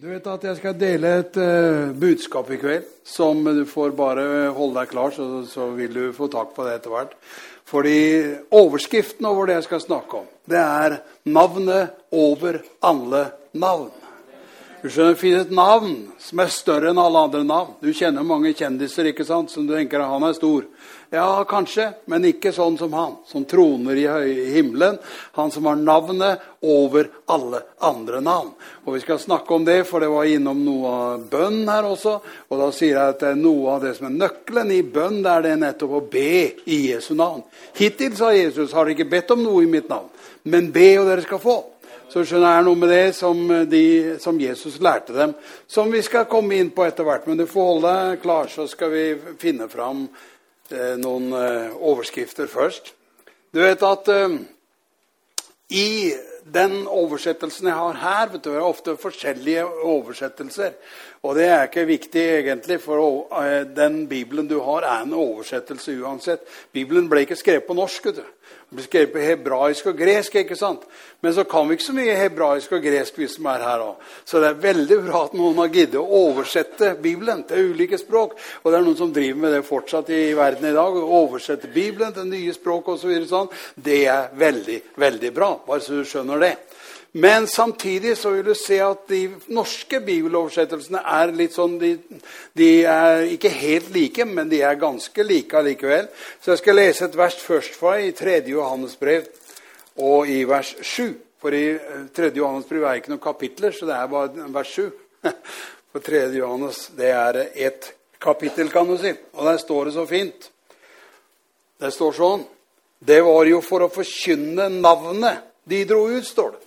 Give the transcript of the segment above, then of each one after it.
Du vet at jeg skal dele et uh, budskap i kveld som du får bare holde deg klar, så, så, vil du få tak på det etter hvert. Fordi overskriften over det jeg skal snakke om, det er navnet over alle navn. Du skjønner, Det finnes et navn som er større enn alle andre navn. Du kjenner mange kjendiser ikke sant, som du tenker at han er stor. Ja, kanskje, men ikke sånn som han, som troner i himmelen. Han som har navnet over alle andre navn. Og Vi skal snakke om det, for det var innom noe av bønn her også. Og da sier jeg at noe av det som er nøkkelen i bønn, det er det nettopp å be i Jesu navn. Hittil, sa Jesus, har dere ikke bedt om noe i mitt navn, men be, og dere skal få. Så skjønner jeg noe med det som, de, som, Jesus lærte dem, som vi skal komme inn på etter hvert. Men du får holde deg klar, så skal vi finne fram Eh, noen eh, overskrifter først. Du vet at eh, i den oversettelsen jeg har her, vet du, er ofte forskjellige oversettelser. Og det er ikke viktig egentlig, for den Bibelen du har, er en oversettelse uansett. Bibelen ble ikke skrevet på norsk. vet du. Den ble skrevet på hebraisk og gresk. ikke sant? Men så kan vi ikke så mye hebraisk og gresk, vi som er her òg. Så det er veldig bra at noen har giddet å oversette Bibelen til ulike språk. Og det er noen som driver med det fortsatt i verden i dag. Å oversette Bibelen til nye språk osv. Så sånn. Det er veldig, veldig bra. Bare så du skjønner det. Men samtidig så vil du se at de norske bibeloversettelsene er litt sånn de, de, er ikke helt like, men de er ganske like allikevel. Så jeg skal lese et vers først deg i 3. Johannes brev og i vers 7. For i 3. Johannes brev er ikke noen kapitler, så det er bare vers 7. For 3. Johannes det er ett kapittel, kan du si. Og der står det så fint. Det står sånn Det var jo for å forkynne navnet de dro ut, står det.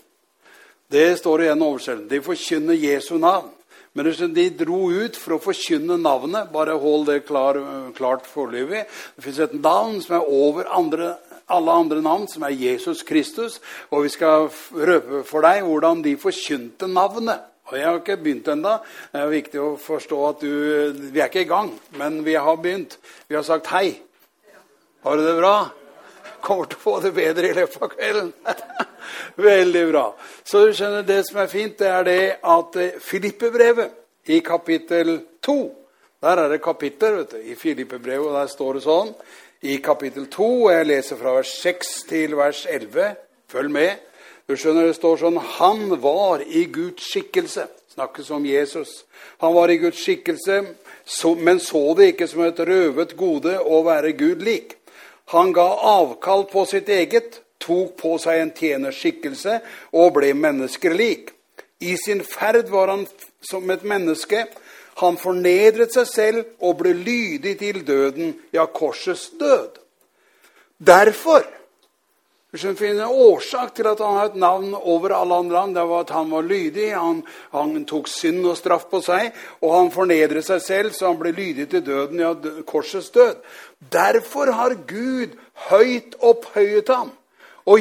Det står i en oversettelse. De forkynner Jesu navn. Men de dro ut for å forkynne navnet. Bare hold det klar, klart foreløpig. Det fins et navn som er over andre, alle andre navn, som er Jesus Kristus. Og vi skal røpe for deg hvordan de forkynte navnet. Og Jeg har ikke begynt ennå. Det er viktig å forstå at du Vi er ikke i gang, men vi har begynt. Vi har sagt hei. Har du det bra? Kommer til å få det bedre i løpet av kvelden. Veldig bra. Så du skjønner, det som er fint, det er det at eh, Filippebrevet i kapittel 2 Der er det kapitler vet du, i Filippebrevet, og der står det sånn i kapittel 2, og jeg leser fra vers 6 til vers 11. Følg med. Du skjønner, Det står sånn Han var i Guds skikkelse. Snakkes om Jesus. Han var i Guds skikkelse, men så det ikke som et røvet gode å være Gud lik. Han ga avkall på sitt eget tok på seg en tjenerskikkelse og ble menneskelik. I sin ferd var han som et menneske. Han fornedret seg selv og ble lydig til døden, ja, korsets død. Derfor det en en årsak til at han har et navn over alle andre navn. Det var at han var lydig. Han, han, tok synd og straff på seg, og han fornedret seg selv, så han ble lydig til døden, ja, korsets død. Derfor har Gud høyt opphøyet ham og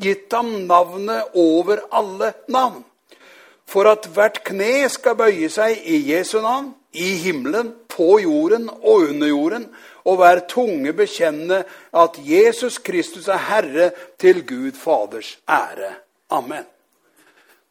gitt ham navnet over alle navn. For at hvert kne skal bøye seg i Jesu navn, i himmelen, på jorden og under jorden, og hver tunge bekjenne at Jesus Kristus er Herre til Gud Faders ære. Amen.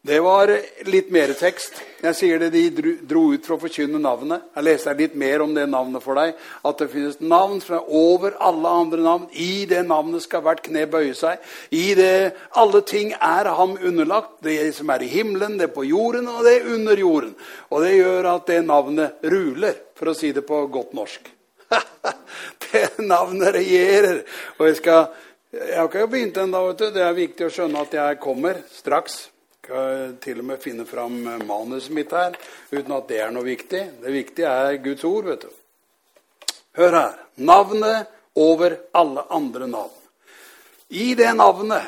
Det var litt mer tekst. Jeg sier det, De dro ut for å forkynne navnet. Jeg leste litt mer om det navnet for deg. At det finnes navn som er over alle andre navn. I det navnet skal hvert kne bøye seg. I det Alle ting er ham underlagt. Det som er i himmelen, det på jorden, og det er under jorden. Og det gjør at det navnet ruler, for å si det på godt norsk. det navnet regjerer. Og jeg skal Jeg har ikke begynt ennå, vet du. Det er viktig å skjønne at jeg kommer straks skal til og med finne fram manuset mitt her, uten at det er noe viktig. Det viktige er Guds ord, vet du. Hør her. Navnet over alle andre navn. I det navnet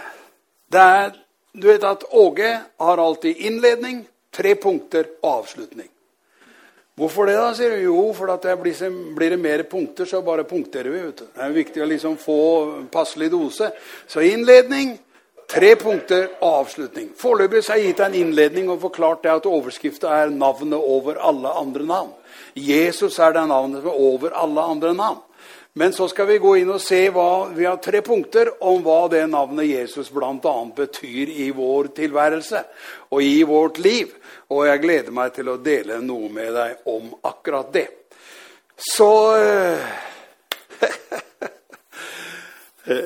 det er, Du vet at Åge har alltid innledning, tre punkter og avslutning. Hvorfor det, da? sier du. Jo, for at det blir, blir, det mer punkter, så bare punkterer vi. vet du. Det er viktig å liksom få passelig dose. Så innledning, Tre punkter avslutning. Foreløpig har jeg gitt deg en innledning og forklart det at overskrifta er navnet over alle andre navn. Jesus er det navnet som er over alle andre navn. Men så skal vi gå inn og se hva, Vi har tre punkter om hva det navnet Jesus bl.a. betyr i vår tilværelse og i vårt liv. Og jeg gleder meg til å dele noe med deg om akkurat det. Så eh,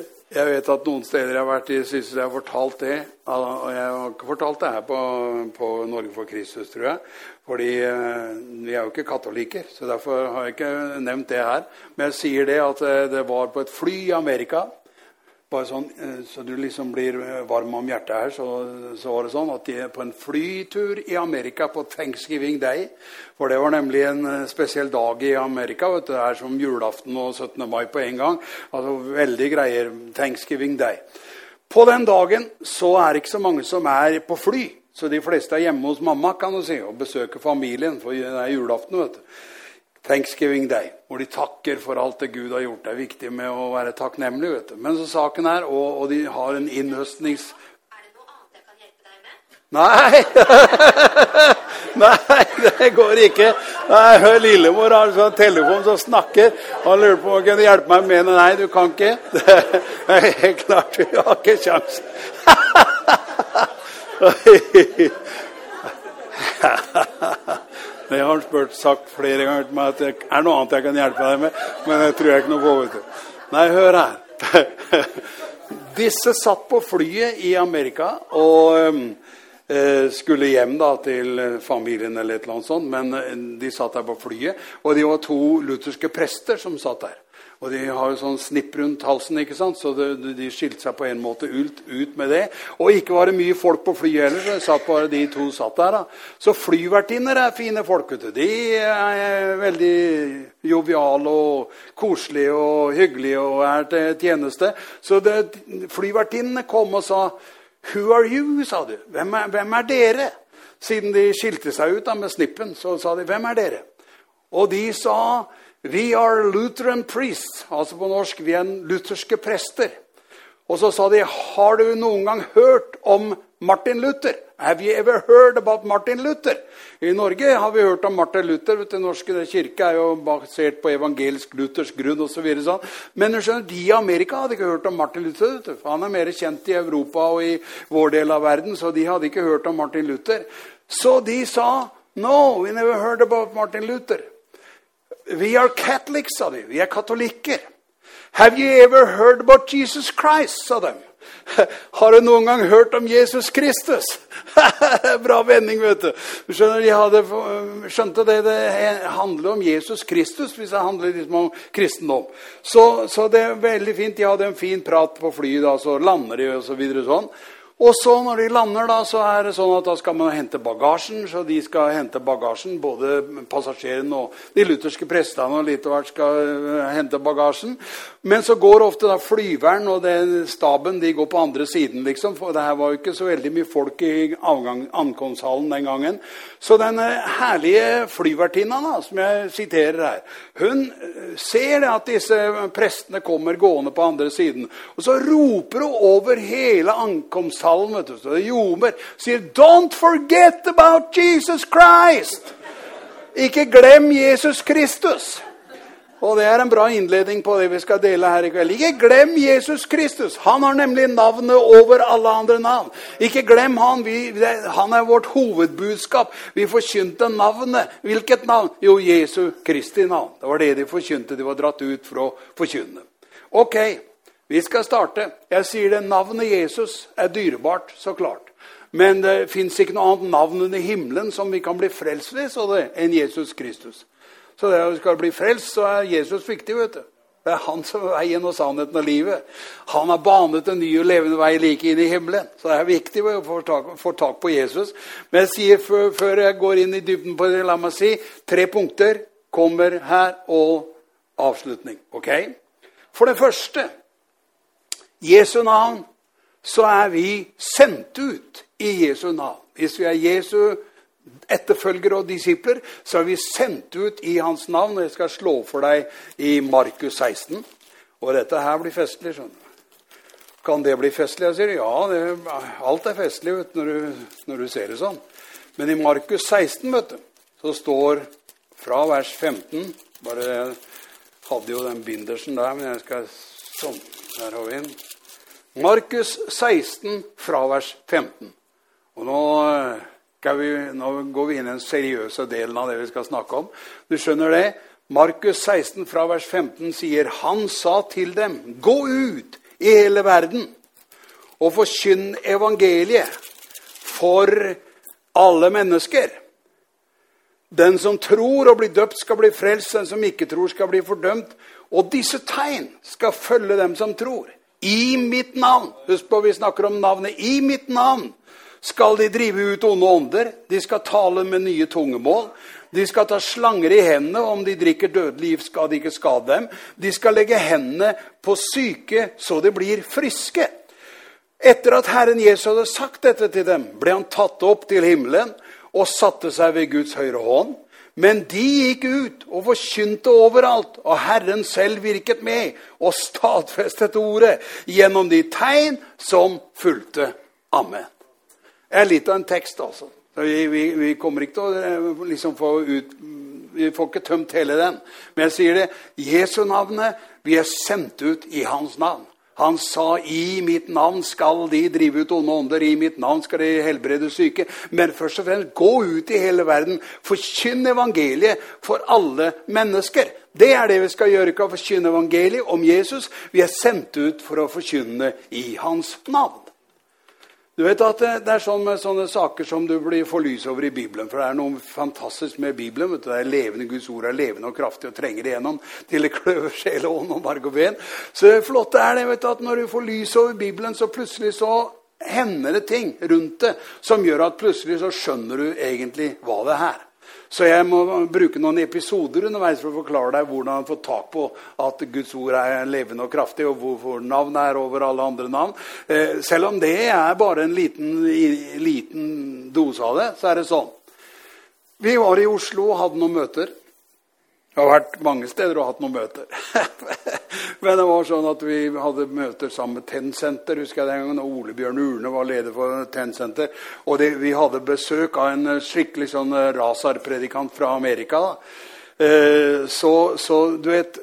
Jeg vet at noen steder jeg har vært i, syns jeg har fortalt det. Og jeg har ikke fortalt det her på, på Norge for Kristus, tror jeg. Fordi eh, vi er jo ikke katolikker, så derfor har jeg ikke nevnt det her. Men jeg sier det at eh, det var på et fly i Amerika bare sånn, eh, Så du liksom blir varm om hjertet her, så, så var det sånn at de er på en flytur i Amerika på Thanksgiving Day. For det var nemlig en spesiell dag i Amerika. vet du, Det er som julaften og 17. mai på en gang. Altså Veldig greier. Thanksgiving Day. På den dagen så er det ikke så mange som er på fly. Så de fleste er hjemme hos mamma kan du si, og besøker familien. For det er julaften. vet du. Thanksgiving Day, hvor de takker for alt det Gud har gjort. Det er viktig med å være takknemlig. vet du. Men så saken er, og, og de har en innhøstnings... Er det noe annet jeg kan hjelpe deg Nei! med? Nei, det går ikke. Nei, hør, Lillemor har en sånn telefon som snakker. Han lurer på om hun kunne hjelpe meg med det. Nei, du kan ikke. Det er helt klart, du har ikke kjangs. Det har han spurt, sagt flere ganger til meg at det er noe annet jeg kan hjelpe deg med. Men det tror jeg ikke noe på. vet du. Nei, hør her. Disse satt på flyet i Amerika og um, eh, skulle hjem da til familien eller et eller annet sånt. Men eh, de satt der på flyet, og de var to lutherske prester som satt der. Og de har jo sånn snipp rundt halsen, ikke sant? så de, de skilte seg på en måte ut, ut, med det. Og ikke var det mye folk på flyet heller, så satt bare de to satt der. da. Så flyvertinner er fine folk. vet du. De er veldig joviale og koselige og hyggelige og er til tjeneste. Så flyvertinnene kom og sa Who are you? sa de. Hvem er, hvem er dere? Siden de skilte seg ut da med snippen, så sa de hvem er dere? Og de sa We are Lutheran priests. Altså på norsk vi er lutherske prester. Og så sa de Har du noen gang hørt om Martin Luther? Have you ever heard about Martin Luther? I Norge har vi hørt om Martin Luther. Den norske kirke er jo basert på evangelsk-luthersk grunn osv. Så sånn. Men skjønner, de i Amerika hadde ikke hørt om Martin Luther. For han er mer kjent i Europa og i vår del av verden, så de hadde ikke hørt om Martin Luther. Så de sa No, we never heard about Martin Luther. We are Catholics, sa de. Vi er katolikker. Have you ever heard about Jesus Christ, sa de. Har du noen gang hørt om Jesus Kristus? Bra vending, vet du. Skjønner, de hadde, skjønte det. Det handler om Jesus Kristus hvis det handler liksom om kristendom. Så, så, det er veldig fint. De hadde en fin prat på flyet, da, så lander de og så videre sånn. Og så når de lander, da, så er det sånn at da skal man hente bagasjen. Så de skal hente bagasjen, både passasjerene og de lutherske prestene og litt av hvert skal eh, hente bagasjen. Men så går ofte da flyveren og den staben de går på andre siden, liksom. For det her var jo ikke så veldig mye folk i avgang, ankomsthallen den gangen. Så den herlige flyvertinna, da, som jeg siterer her, hun eh, ser at disse prestene kommer gående på andre siden. Og så roper hun over hele ankomsthallen salm, vet du, så det ljomer, sier 'Don't forget about Jesus Christ'. Ikke glem Jesus Kristus. Og det er en bra innledning på det vi skal dele her i kveld. Ikke glem Jesus Kristus. Han har nemlig navnet over alle andre navn. Ikke glem han. Vi, han er vårt hovedbudskap. Vi forkynte navnet. Hvilket navn? Jo, Jesu Kristi navn. Det var det de forkynte. De var dratt ut for å forkynne. Ok, vi skal starte. Jeg sier det, Navnet Jesus er dyrebart, så klart. Men det fins ikke noe annet navn under himmelen som vi kan bli frelst ved enn Jesus Kristus. Så det vi skal bli frelst, så er Jesus viktig. vet du. Det er han som er veien og sannheten og livet. Han har banet en ny og levende vei like inn i himmelen. Så det er viktig å få tak, få tak på Jesus. Men jeg sier før, før, jeg går inn i dybden på det, la meg si tre punkter kommer her, og avslutning. Ok? For det første Jesu navn, så er vi sendt ut i Jesu navn. Hvis vi er Jesu etterfølgere og disipler, så er vi sendt ut i hans navn. og Jeg skal slå for deg i Markus 16. Og dette her blir festlig. skjønner du. Kan det bli festlig? Jeg sier ja, det, alt er festlig vet, når, du, når du ser det sånn. Men i Markus 16 vet du, så står fra vers 15 bare hadde jo den bindersen der, men jeg skal Sånn. Der har vi den. Markus 16, fra vers 15. Og nå, vi, nå går vi inn i den seriøse delen av det vi skal snakke om. Du skjønner det? Markus 16 fra vers 15 sier Han sa til dem, gå ut i hele verden og forkynn evangeliet for alle mennesker. Den som tror og blir døpt, skal bli frelst. Den som ikke tror, skal bli fordømt. Og disse tegn skal følge dem som tror. I mitt navn. Husk på, vi snakker om navnet. I mitt navn skal de drive ut onde ånder. De skal tale med nye tungemål. De skal ta slanger i hendene, og om de drikker dødelig gift, skal de ikke skade dem. De skal legge hendene på syke, så de blir friske. Etter at Herren Jesus hadde sagt dette til dem, ble han tatt opp til himmelen og satte seg ved Guds høyre hånd. Men de gikk ut og forkynte overalt, og Herren selv virket med og stadfestet ordet gjennom de tegn som fulgte. Amen. Det er litt av en tekst, altså. Vi, vi, vi kommer ikke til å eh, liksom, få ut Vi får ikke tømt hele den. Men jeg sier det. Jesu navnet, vi er sendt ut i hans navn. Han sa 'I mitt navn skal de drive ut onde ånder', 'I mitt navn skal de helbrede syke'. Men først og fremst gå ut i hele verden. Forkynn evangeliet for alle mennesker. Det er det vi skal gjøre. Ikke å forkynne evangeliet om Jesus. Vi er sendt ut for å forkynne i hans navn. Du vet at Det er sånn med sånne saker som du blir får lys over i Bibelen. For det er noe fantastisk med Bibelen. vet du, det er levende, Guds ord er levende og kraftig og trenger igjennom til det kløver sjel og ånd og marg og ben. Så det flotte er det vet du, at når du får lys over Bibelen, så plutselig så hender det ting rundt det som gjør at plutselig så skjønner du egentlig hva det er. Så jeg må bruke noen episoder underveis for å forklare deg hvordan han får tak på at Guds ord er levende og kraftig, og hvorfor navnet er over alle andre navn. Eh, selv om det er bare en liten, liten dose av det, så er det sånn. Vi var i Oslo og hadde noen møter. Jeg har vært mange steder og hatt noen møter. Men det var sånn at vi hadde møter sammen med Tenn-senter. husker jeg den gangen, og Ole Bjørn Urne var leder for Tenn-senter. Og det, vi hadde besøk av en skikkelig sånn eh, Razar-predikant fra Amerika. Eh, så, så, du vet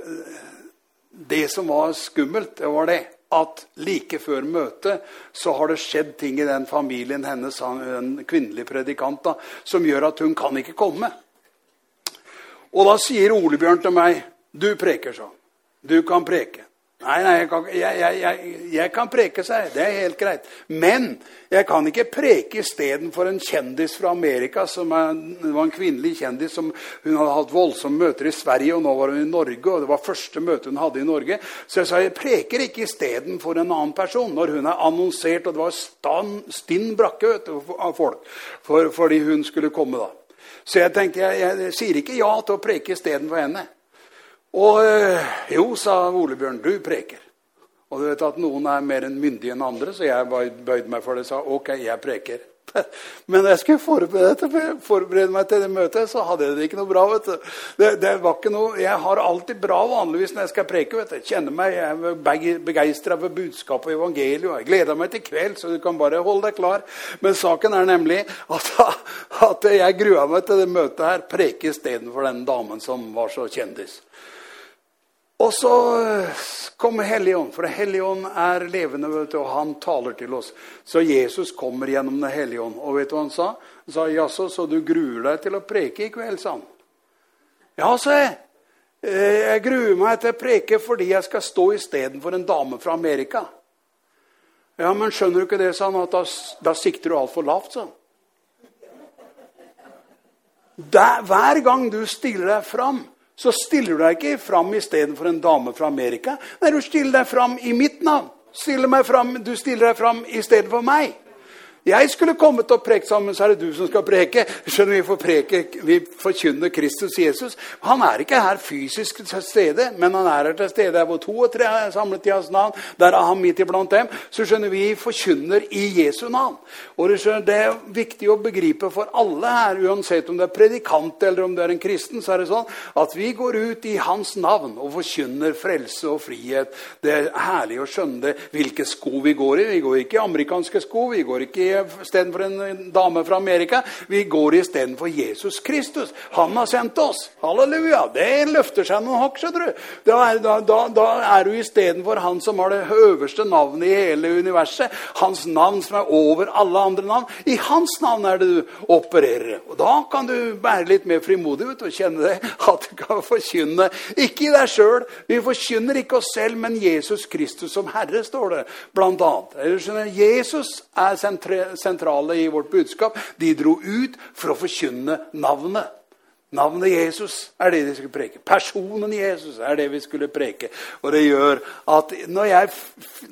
Det som var skummelt, det var det at like før møtet så har det skjedd ting i den familien hennes, en kvinnelig predikant, da, som gjør at hun kan ikke komme. Og da sier Ole Bjørn til meg, 'Du preker sånn. Du kan preke.' Nei, nei, jeg kan, jeg, jeg, jeg kan preke, seg. Det er helt greit. Men jeg kan ikke preke istedenfor en kjendis fra Amerika. som er, det var en kvinnelig kjendis som hun hadde hatt voldsomme møter i Sverige, og nå var hun i Norge. og Det var første møte hun hadde i Norge. Så jeg sa jeg preker ikke istedenfor en annen person. Når hun er annonsert, og det var stand, stinn brakke av folk for, fordi hun skulle komme da. Så jeg tenkte jeg, jeg sier ikke ja til å preke istedenfor henne. Og øh, jo, sa Ole Bjørn, du preker. Og du vet at noen er mer enn myndige enn andre, så jeg bøyde meg for det og sa ok, jeg preker. Men jeg skulle forberede, forberede, meg til det møtet, så hadde jeg det ikke noe bra. vet du. Det, det var ikke noe, Jeg har alltid bra vanligvis når jeg skal preke. vet du. Jeg kjenner meg, jeg er begeistra for budskapet og evangeliet. Jeg gleder meg til kveld, så du kan bare holde deg klar. Men saken er nemlig at, at jeg grua meg til det møtet her. Preke istedenfor den damen som var så kjendis. Og så eh, kommer Helligånd, for Helligånd er levende, du, og han taler til oss. Så Jesus kommer gjennom Den hellige ånd. Og vet du hva han sa? Han sa, 'Jaså, så du gruer deg til å preke i kveld', sa han. Ja, sa jeg. Eh, jeg gruer meg til å preke fordi jeg skal stå istedenfor en dame fra Amerika. Ja, men skjønner du ikke det, sa han, at da, da sikter du altfor lavt, sa han. Hver gang du stiller deg fram så stiller du deg ikke fram istedenfor en dame fra Amerika. Nei, du stiller deg fram i mitt navn. Stiller fram, du stiller deg fram istedenfor meg. Jeg skulle kommet og prekt sammen, så er det du som skal preke. Skjønner Vi får preke, vi forkynner Kristus Jesus. Han er ikke her fysisk til stede, men han er her til stede hvor to og tre er samlet i hans navn. Der er han midt iblant dem. Så skjønner vi forkynner i Jesu navn. Og Det er viktig å begripe for alle her, uansett om det er predikant eller om det er en kristen, så er det sånn at vi går ut i hans navn og forkynner frelse og frihet. Det er herlig å skjønne det, hvilke sko vi går i. Vi går ikke i amerikanske sko, vi går ikke i istedenfor en dame fra Amerika. Vi går istedenfor Jesus Kristus. Han har sendt oss. Halleluja. Det løfter seg noen hakk, skjønner du. Da da, da, da er du istedenfor han som har det øverste navnet i hele universet. Hans navn som er over alle andre navn. I hans navn er det du opererer. Og Da kan du være litt mer frimodig vet du, og kjenne det, at du kan forkynne. Ikke i deg sjøl. Vi forkynner ikke oss selv, men Jesus Kristus som Herre, står det blant annet. Jesus er sentrale i vårt budskap. De dro ut for å forkynne navnet. Navnet Jesus er det de skulle preke. Personen Jesus er det vi skulle preke. Og det gjør at når, jeg,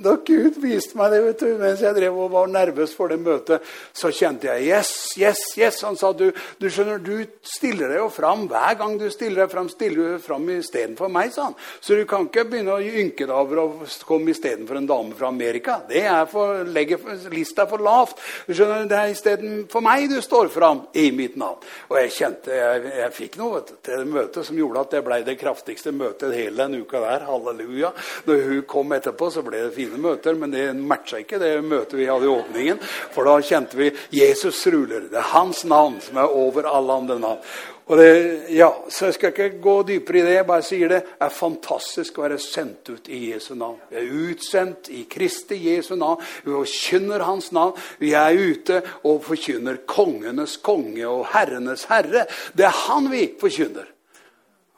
når Gud viste meg det du, mens jeg drev og var nervøs for det møtet, så kjente jeg yes, yes, yes. Han sa du, du skjønner, du stiller deg jo fram hver gang du stiller deg fram, stiller du deg fram istedenfor meg, sa han. Så du kan ikke begynne å ynke deg over å komme istedenfor en dame fra Amerika. Det er for, legger lista for lavt. Du skjønner, Det er istedenfor meg du står fram i mitt navn. Og jeg kjente jeg, jeg jeg fikk noe til det møtet som gjorde at det ble det kraftigste møtet hele den uka der. Halleluja. Når hun kom etterpå, så ble det fine møter, men det matcha ikke det møtet vi hadde i åpningen. For da kjente vi Jesus ruler. Det er hans navn som er over alle andre navn. Og det, ja, så Jeg skal ikke gå dypere i det. Jeg bare sier det er fantastisk å være sendt ut i Jesu navn. Vi er utsendt i Kristi Jesu navn. Vi forkynner Hans navn. Vi er ute og forkynner kongenes konge og herrenes herre. Det er Han vi forkynner.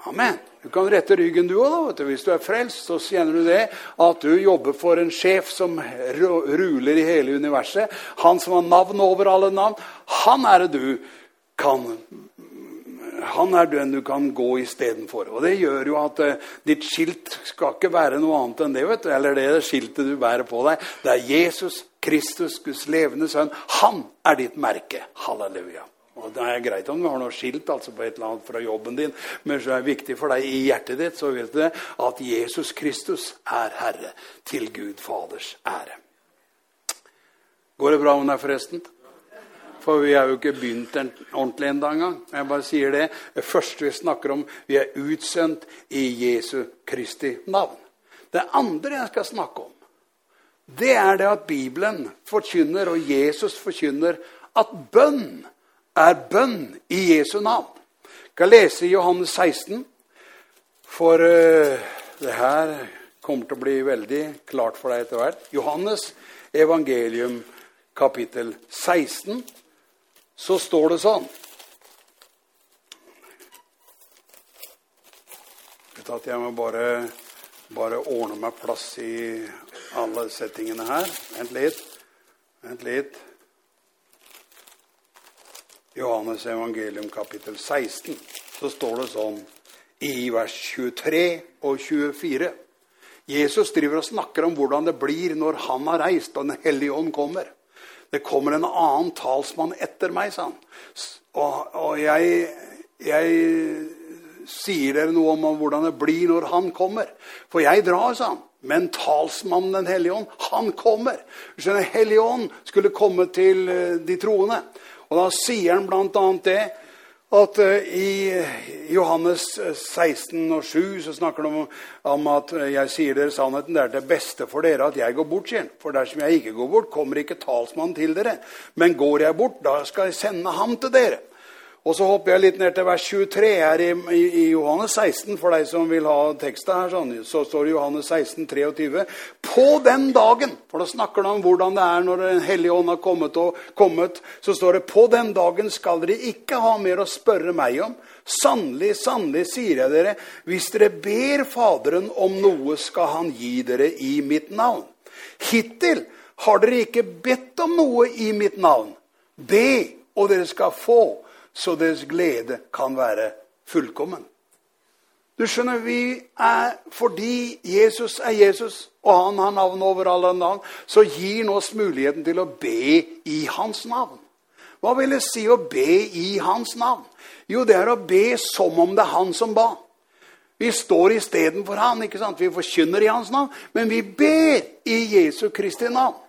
Amen. Du kan rette ryggen du òg, hvis du er frelst. Så kjenner du det at du jobber for en sjef som ruler i hele universet. Han som har navn over alle navn. Han er det du kan han er den du kan gå istedenfor. Og det gjør jo at uh, ditt skilt skal ikke være noe annet enn det. vet du, Eller det det skiltet du bærer på deg. Det er Jesus Kristus, Guds levende sønn. Han er ditt merke. Halleluja. Og Det er greit om du har noe skilt altså på et eller annet fra jobben din, men så er det viktig for deg i hjertet ditt så vet du at Jesus Kristus er Herre, til Gud Faders ære. Går det bra med deg, forresten? For vi har jo ikke begynt en, ordentlig ennå engang. Jeg bare sier det. Det første vi snakker om, vi er utsendt i Jesu Kristi navn. Det andre jeg skal snakke om, det er det at Bibelen forkynner, og Jesus forkynner, at bønn er bønn i Jesu navn. Jeg skal lese i Johannes 16, for uh, det her kommer til å bli veldig klart for deg etter hvert. Johannes evangelium kapittel 16 så står det sånn Vet at Jeg må bare, bare ordne meg plass i alle settingene her. Vent litt. Vent litt. Johannes evangelium kapittel 16. Så står det sånn i vers 23 og 24. Jesus driver og snakker om hvordan det blir når han har reist og Den hellige ånd kommer. Det kommer en annen talsmann etter meg, sa han. Og, og jeg, jeg sier dere noe om hvordan det blir når han kommer. For jeg drar, sa han. Men talsmannen Den hellige ånd, han kommer. Den hellige ånd skulle komme til eh, de troende. Og da sier han bl.a. det at eh, i Johannes 16 eh, og 7 så snakker han om, om, at eh, jeg sier dere sannheten. Det er det beste for dere at jeg går bort, sier han. For dersom jeg ikke går bort, kommer ikke talsmannen til dere. Men går jeg bort, da skal jeg sende ham til dere. Og så hopper jeg litt ned til vers 23 her i, i, i Johannes 16. For deg som vil ha teksten her, sånn, så står det Johannes 16, 23. På den dagen, for da snakker han om hvordan det er når Den hellige ånd har kommet, og, kommet, så står det på den dagen skal dere ikke ha mer å spørre meg om. Sannelig, sannelig, sier jeg dere, hvis dere ber Faderen om noe, skal han gi dere i mitt navn. Hittil har dere ikke bedt om noe i mitt navn. Be, og dere skal få så deres glede kan være fullkommen. Du skjønner, vi er, Fordi Jesus er Jesus, og han har navn over alle navn, så gir han oss muligheten til å be i hans navn. Hva vil det si å be i hans navn? Jo, det er å be som om det er han som ba. Vi står istedenfor han. ikke sant? Vi forkynner i hans navn, men vi ber i Jesu Kristi navn.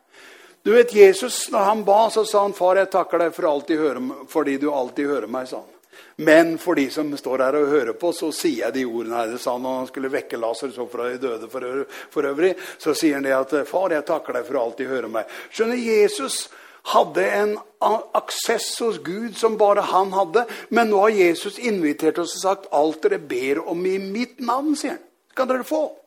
Du vet, Jesus, når han ba, så sa han, 'Far, jeg takker deg for høre, fordi du alltid hører meg', sa han. Men for de som står her og hører på, så sier jeg de ordene her. Sa når han skulle vekke Lasarus opp fra de døde for, øvrig. Så sier han det at 'Far, jeg takker deg for alltid høre meg'. Skjønner, Jesus hadde en aksess hos Gud som bare han hadde. Men nå har Jesus invitert oss og sagt alt dere ber om i mitt navn, sier han. Skal dere få.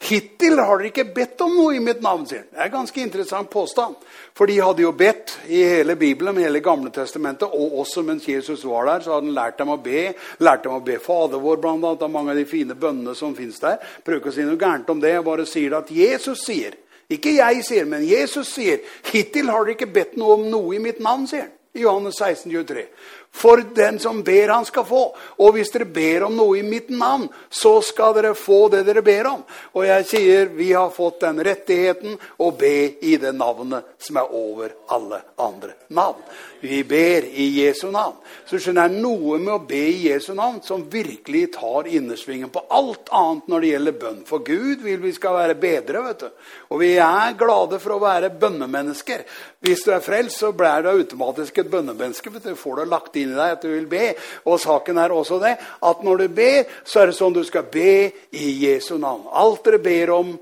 Hittil har dere ikke bedt om noe i mitt navn, sier han. Det er en ganske interessant påstand. For de hadde jo bedt i hele Bibelen, i hele Gamle Testamentet, og også mens Jesus var der, så hadde han lært dem å be. Lært dem å be Fader vår, blant annet, av mange av de fine bønnene som fins der. Prøver ikke å si noe gærent om det, jeg bare sier at Jesus sier. Ikke jeg sier, men Jesus sier. Hittil har dere ikke bedt noe om noe i mitt navn, sier han. I Johannes 16, 23. For den som ber, han skal få. Og hvis dere ber om noe i mitt navn, så skal dere få det dere ber om. Og jeg sier vi har fått den rettigheten å be i det navnet som er over alle andre navn. Vi ber i Jesu navn. Så skjønner jeg noe med å be i Jesu navn som virkelig tar innersvingen på alt annet når det gjelder bønn. For Gud vil vi skal være bedre. vet du. Og vi er glade for å være bønnemennesker. Hvis du er frelst, så blir du automatisk et bønnemenneske. du. Får du lagt inn i deg at du vil be. Og saken er også det at når du ber, så er det sånn du skal be i Jesu navn. Alt dere ber om,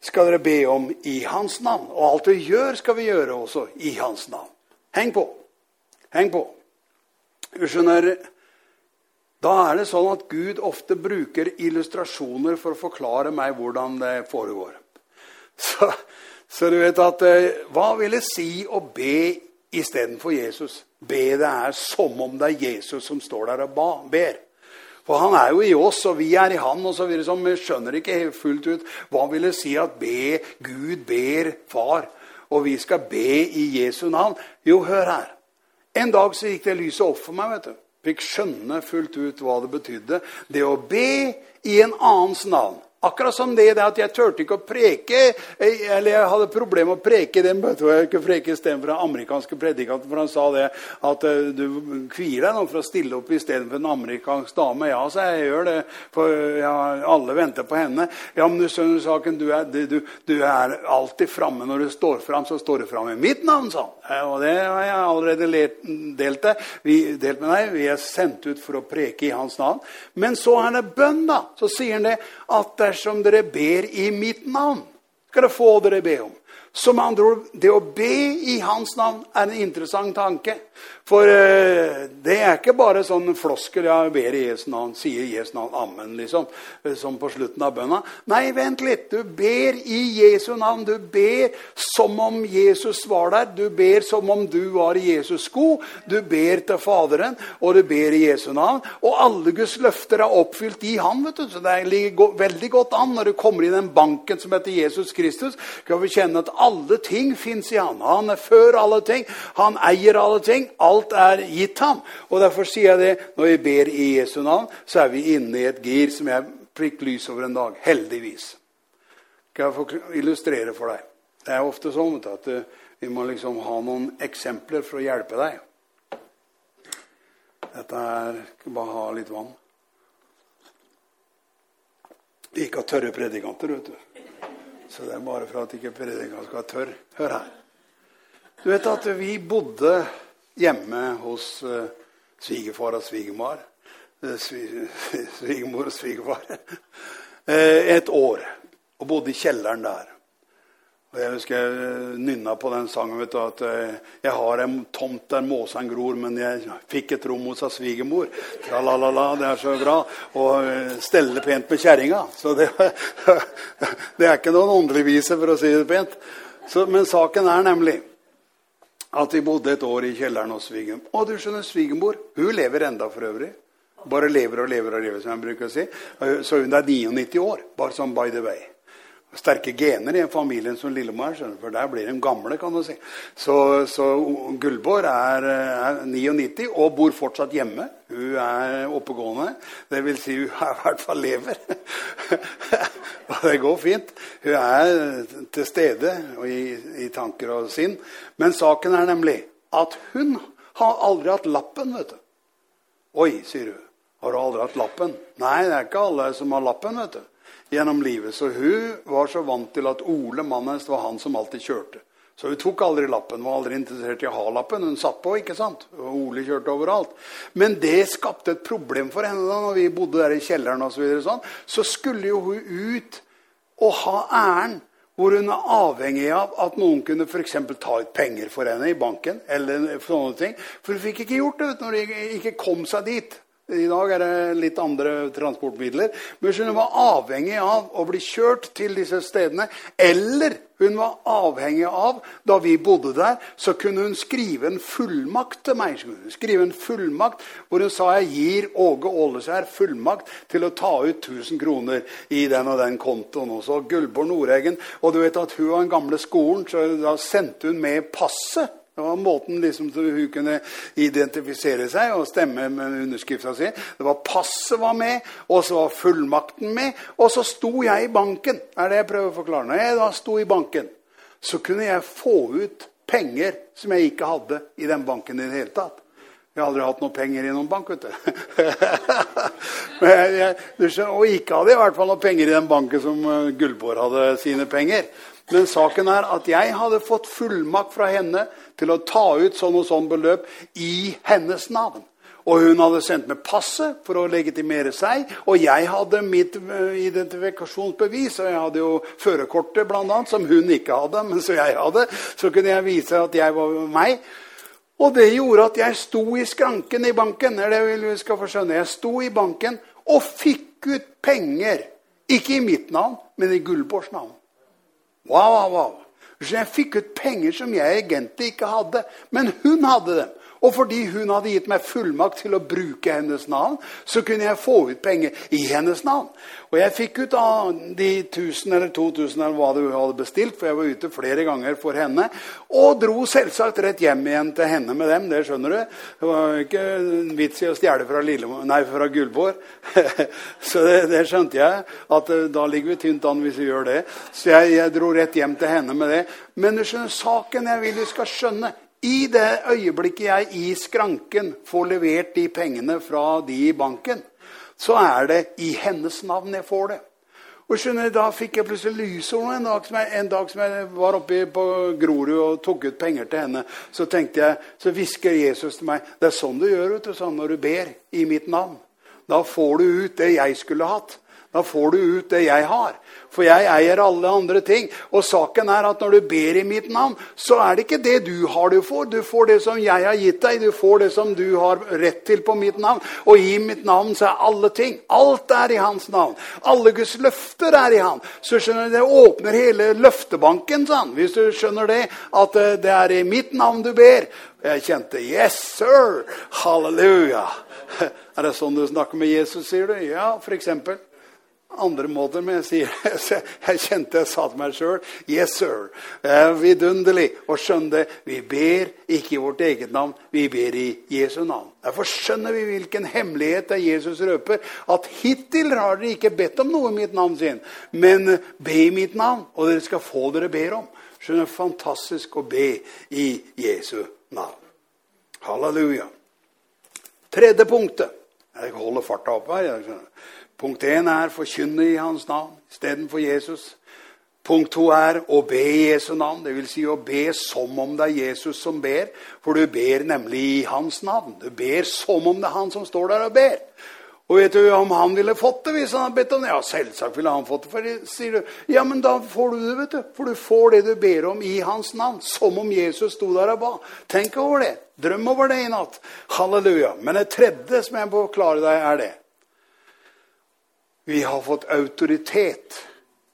skal dere be om i Hans navn. Og alt dere gjør, skal vi gjøre også i Hans navn. Heng på. Heng på. Du skjønner, Da er det sånn at Gud ofte bruker illustrasjoner for å forklare meg hvordan det foregår. Så, så du vet at eh, Hva vil det si å be istedenfor Jesus? Be det er som om det er Jesus som står der og ba, ber. For han er jo i oss, og vi er i han. og så videre, Vi skjønner ikke fullt ut hva vil det si at be Gud ber Far og vi skal be i Jesu navn. Jo, hør her. En dag så gikk det lyset opp for meg. vet du. Fikk skjønne fullt ut hva det betydde. Det å be i en annens navn. Akkurat som det, det at jeg turte ikke å preke, eh, eller jeg hadde problemer med å preke den bøtta jeg kunne preke istedenfor den amerikanske predikanten. For han sa det at uh, du kvier deg nå for å stille opp istedenfor en amerikansk dame. Ja, så jeg gjør det, for ja, alle venter på henne. Ja, men du skjønner saken, du er, du, du er alltid framme når du står fram. Så står du fram i mitt navn, sa han. Og det har jeg allerede delt, det. Vi, delt med deg. Vi er sendt ut for å preke i hans navn. Men så er det bønn, da. Så sier han det at dersom dere ber i mitt navn, skal dere få dere be om. Som andre ord, det å be i hans navn er en interessant tanke. For eh, det er ikke bare sånn floskel jeg ber i Jesu navn, sier Jesu navn, amen, liksom, eh, som på slutten av bønna. Nei, vent litt. Du ber i Jesu navn. Du ber som om Jesus var der. Du ber som om du var i Jesus sko. Du ber til Faderen, og du ber i Jesu navn. Og alle Guds løfter er oppfylt i Han. vet du. Så det ligger veldig godt an når du kommer i den banken som heter Jesus Kristus. Skal vi kjenne at alle ting fins i Han. Han er før alle ting. Han eier alle ting. Alt er gitt ham. Og Derfor sier jeg det når vi ber i Jesu navn, så er vi inne i et gir som jeg fikk lys over en dag. Heldigvis. Skal jeg få illustrere for deg? Det er ofte sånn at eh, vi må liksom ha noen eksempler for å hjelpe deg. Dette er Bare ha litt vann. Ikke har tørre predikanter, vet du. Så det er bare for at ikke predikanten skal være. Hør her. Du vet at vi bodde hjemme hos uh, svigerfar og svigermor. Uh, svigermor og svigerfar. uh, et år. Og bodde i kjelleren der. Og Jeg husker jeg nynna på den sangen. du, at Jeg har en tomt der måsen gror, men jeg fikk et rom hos svigermor. Tralalala, det er så bra. Og stelle pent med kjerringa. Så det, det, er ikke noen åndelig vise, for å si det pent. Så, men saken er nemlig at vi bodde et år i kjelleren hos svigermor. Og du skjønner, svigermor hun lever enda for øvrig. Bare lever og lever og lever, som jeg bruker å si. Så hun er 99 år, bare sånn by the way sterke gener i en familie som Lillemar, for der blir de gamle, kan du si. Så, så Gullborg er, er, 99 og bor fortsatt hjemme. Hun er oppegående. Det vil si, hun er i hvert fall lever. og det går fint. Hun er til stede i, i tanker og sinn. Men saken er nemlig at hun har aldri hatt lappen, vet du. Oi, sier hun. Har du aldri hatt lappen? Nei, det er ikke alle som har lappen, vet du gjennom livet. Så hun var så vant til at Ole, mannen hennes, var han som alltid kjørte. Så hun tok aldri lappen, var aldri interessert i å ha lappen. Hun satt på, ikke sant? Og Ole kjørte overalt. Men det skapte et problem for henne da når vi bodde der i kjelleren. og Så, videre, sånn. så skulle jo hun ut og ha æren hvor hun er avhengig av at noen kunne for ta ut penger for henne i banken. eller sånne ting. For hun fikk ikke gjort det når de ikke kom seg dit. I dag er det litt andre transportmidler. Men hun var avhengig av å bli kjørt til disse stedene. Eller hun var avhengig av, da vi bodde der, så kunne hun skrive en fullmakt til meg. Skrive en fullmakt Hvor hun sa jeg gir Åge Åleskjær fullmakt til å ta ut 1000 kroner i den og den kontoen. også. Gullborg Nordeggen. Og du vet at hun var den gamle skolen, så da sendte hun med passet det var måten liksom hun kunne identifisere seg og stemme med underskrifta si. Det var Passet var med, og så var fullmakten med. Og så sto jeg i banken. er det jeg prøver å forklare. Når jeg da sto i banken, så kunne jeg få ut penger som jeg ikke hadde i den banken i det hele tatt. Jeg har aldri hatt noe penger i noen bank, vet du. jeg, og ikke hadde jeg i hvert fall noe penger i den banken som eh, Gullborg hadde sine penger. Men saken er at jeg hadde fått fullmakt fra henne til å ta ut sånn og sånn beløp i hennes navn. Og hun hadde sendt meg passet for å legitimere seg. Og jeg hadde mitt eh, identifikasjonsbevis, og jeg hadde jo førerkortet bl.a., som hun ikke hadde, men som jeg hadde. Så kunne jeg vise at jeg var meg. Og det gjorde at jeg sto i skranken i banken. det vi skal få skjønne. Jeg sto i banken og fikk ut penger. Ikke i mitt navn, men i Gullborgs navn. Wow, wow, wow. Så jeg fikk ut penger som jeg egentlig ikke hadde. Men hun hadde dem. Og fordi hun hadde gitt meg fullmakt til å bruke hennes navn, så kunne jeg få ut penger i hennes navn. Og jeg fikk ut av de 1000 eller 2000 eller hva hun hadde bestilt, for jeg var ute flere ganger for henne, og dro selvsagt rett hjem igjen til henne med dem. Det skjønner du. Det var ikke vits i å stjele fra, nei, fra Gullvår. så det, det, skjønte jeg, at eh, da ligger vi tynt an hvis vi gjør det. Så jeg, jeg dro rett hjem til henne med det. Men du skjønner, saken jeg vil du skal skjønne i det øyeblikket jeg i skranken får levert de pengene fra de i banken, så er det i hennes navn jeg får det. Og skjønner, Da fikk jeg plutselig lysord en en dag som jeg var oppe på Grorud og tok ut penger til henne. Så tenkte jeg, så hvisker Jesus til meg det er sånn du gjør vet du, sånn når du ber i mitt navn. Da får du ut det jeg skulle hatt. Da får du ut det jeg har. For jeg eier alle andre ting. Og saken er at når du ber i mitt navn, så er det ikke det du har du får. Du får det som jeg har gitt deg. Du får det som du har rett til på mitt navn. Og i mitt navn så er alle ting. Alt er i hans navn. Alle Guds løfter er i han. Så skjønner du, Det åpner hele løftebanken, sånn, hvis du skjønner det. At eh, det er i mitt navn du ber. Jeg kjente Yes, sir! Halleluja! Er det sånn du snakker med Jesus, sier du? Ja, for eksempel andre måter, men jeg, sier, jeg kjente jeg sa til meg sjøl Yes, sir. Er vidunderlig Og skjønn det. Vi ber ikke i vårt eget navn, vi ber i Jesu navn. Derfor skjønner vi hvilken hemmelighet det Jesus røper. At hittil har dere ikke bedt om noe i mitt navn, sin, men be i mitt navn, og dere skal få dere ber om. Skjønner, Fantastisk å be i Jesu navn. Halleluja. Tredje punktet. Jeg holder farta oppe her. Jeg skjønner. Punkt én er forkynne i hans navn istedenfor Jesus. Punkt to er å be i Jesu navn, dvs. Si å be som om det er Jesus som ber. For du ber nemlig i hans navn. Du ber som om det er han som står der og ber. Og vet du om han ville fått det hvis han hadde bedt om det? Ja, selvsagt ville han fått det. For sier du, ja, men da får du det, vet du. For du får det du ber om i hans navn. Som om Jesus sto der og ba. Tenk over det. Drøm over det i natt. Halleluja. Men det tredje som jeg må klare deg, er det. Vi har fått autoritet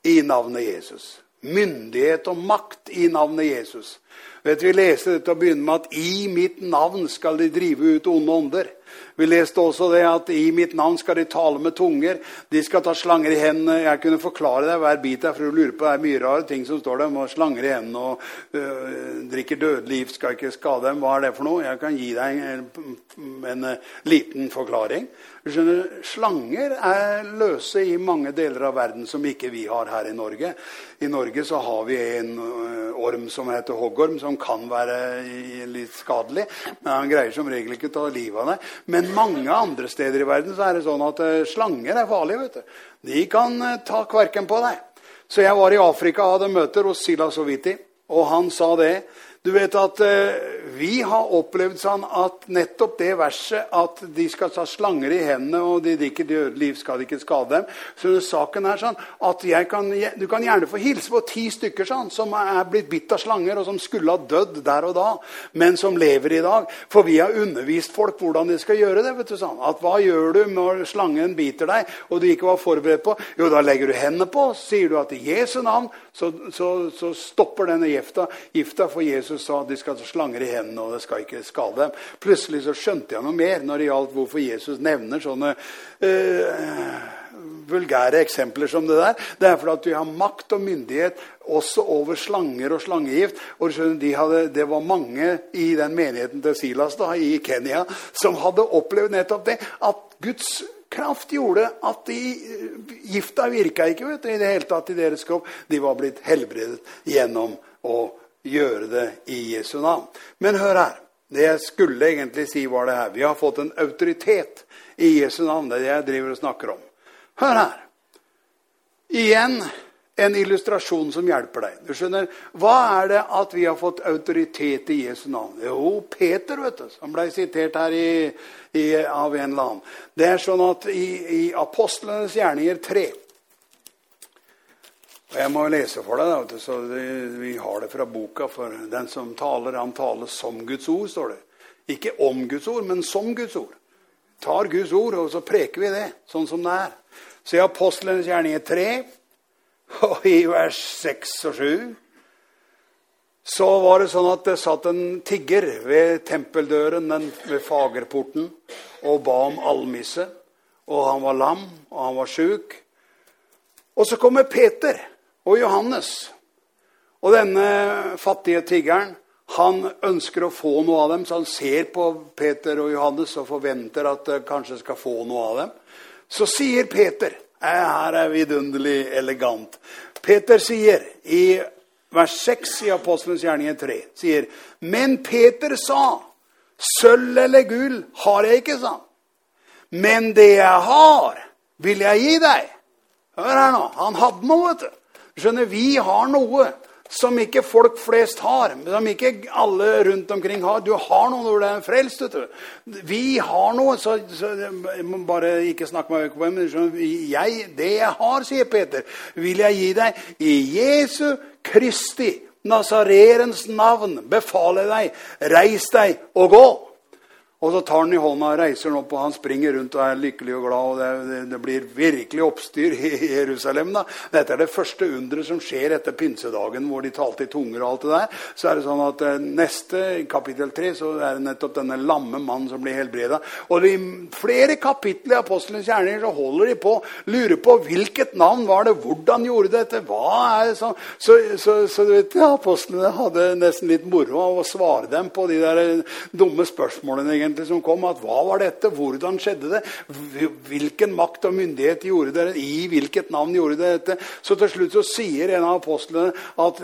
i navnet Jesus. Myndighet og makt i navnet Jesus. Vet Vi leser dette og begynner med at 'i mitt navn skal de drive ut onde ånder'. Vi leste også det at 'i mitt navn skal de tale med tunger'. De skal ta slanger i hendene. Jeg kunne forklare deg hver bit der, for du lurer på det er mye rare ting som står der. Med slanger i hendene og øh, drikker dødelig skal ikke skade dem. Hva er det for noe? Jeg kan gi deg en, en, en øh, liten forklaring. Skjønner, slanger er løse i mange deler av verden som ikke vi har her i Norge. I Norge så har vi en uh, orm som heter hoggorm, som kan være litt skadelig. Men han greier som regel ikke å ta livet av deg. Men mange andre steder i verden så er det sånn at uh, slanger er farlige. vet du. De kan uh, ta kverken på deg. Så jeg var i Afrika og hadde møter hos Sila Soviti. og han sa det. Du vet at eh, vi har opplevd sånn at nettopp det verset at de skal ta slanger i hendene, og de drikker døde liv, skal de ikke skade dem. Så saken er sånn at kan, du kan gjerne få hilse på ti stykker sånn, som er blitt bitt av slanger, og som skulle ha dødd der og da, men som lever i dag. For vi har undervist folk hvordan de skal gjøre det. vet du sånn. At Hva gjør du når slangen biter deg, og du ikke var forberedt på? Jo, da legger du hendene på, sier du at i Jesu navn så, så, så stopper denne gifta, gifta, for Jesus sa at de skal ta slanger i hendene, og det skal ikke skade dem. Plutselig så skjønte jeg noe mer når det gjaldt hvorfor Jesus nevner sånne uh, vulgære eksempler som det der. Det er fordi vi har makt og myndighet også over slanger og slangegift. Og de hadde, Det var mange i den menigheten til Silas da, i Kenya som hadde opplevd nettopp det. At Guds kraft gjorde at de, gifta virka ikke vet du, i det hele tatt i deres kropp. De var blitt helbredet gjennom å gjøre det i Jesu navn. Men hør her. Det jeg skulle egentlig si, var det her. Vi har fått en autoritet i Jesu navn. Det er det jeg driver og snakker om. Hør her. Igjen en illustrasjon som hjelper deg. Du skjønner, Hva er det at vi har fått autoritet i Jesu navn? Jo, Peter, vet du, som ble sitert her i, i, av en eller annen. Det er sånn at i, i Apostlenes gjerninger 3 og Jeg må lese for deg, da, så vi har det fra boka. For den som taler, han taler som Guds ord, står det. Ikke om Guds ord, men som Guds ord. Tar Guds ord, og så preker vi det sånn som det er. Så i Apostlenes gjerninger 3 og i vers 6 og 7 så var det sånn at det satt en tigger ved tempeldøren den, ved fagerporten og ba om almisse. Og han var lam, og han var sjuk. Og så kommer Peter og Johannes. Og denne fattige tiggeren han ønsker å få noe av dem, så han ser på Peter og Johannes og forventer at han kanskje skal få noe av dem. Så sier Peter her er vidunderlig elegant. Peter sier i vers 6 i Apostelens gjerninger 3 sier, Men Peter sa, sølv eller gull har jeg ikke, sa han. Men det jeg har, vil jeg gi deg. Hør her nå. Han hadde noe, vet du. Skjønner, Vi har noe som ikke folk flest har, som ikke alle rundt omkring har. Du har noe når du er frelst. du. Vi har noe, så, så bare ikke snakke meg vekk på det. Men det jeg har, sier Peter, vil jeg gi deg i Jesu Kristi, Nazarerens navn, befaler deg, reis deg og gå. Og så tar han i hånda og reiser han opp, og han springer rundt og er lykkelig og glad. og Det, det, det blir virkelig oppstyr i Jerusalem. da. Dette er det første underet som skjer etter pinsedagen, hvor de talte i tunger. og alt det der. Så er det sånn at eh, neste kapittel tre så er det nettopp denne lamme mannen som blir helbreda. Og i flere kapitler i Apostelens gjerninger så holder de på, lurer på hvilket navn var det, hvordan gjorde det dette, hva er det sånn? Så, så, så, du vet, ja, apostlene hadde nesten litt moro av å svare dem på de der eh, dumme spørsmålene. egentlig egentlig som kom, at hva var dette? Hvordan skjedde det? Hvilken makt og myndighet gjorde dere? I hvilket navn gjorde dere dette? Så til slutt så sier en av apostlene at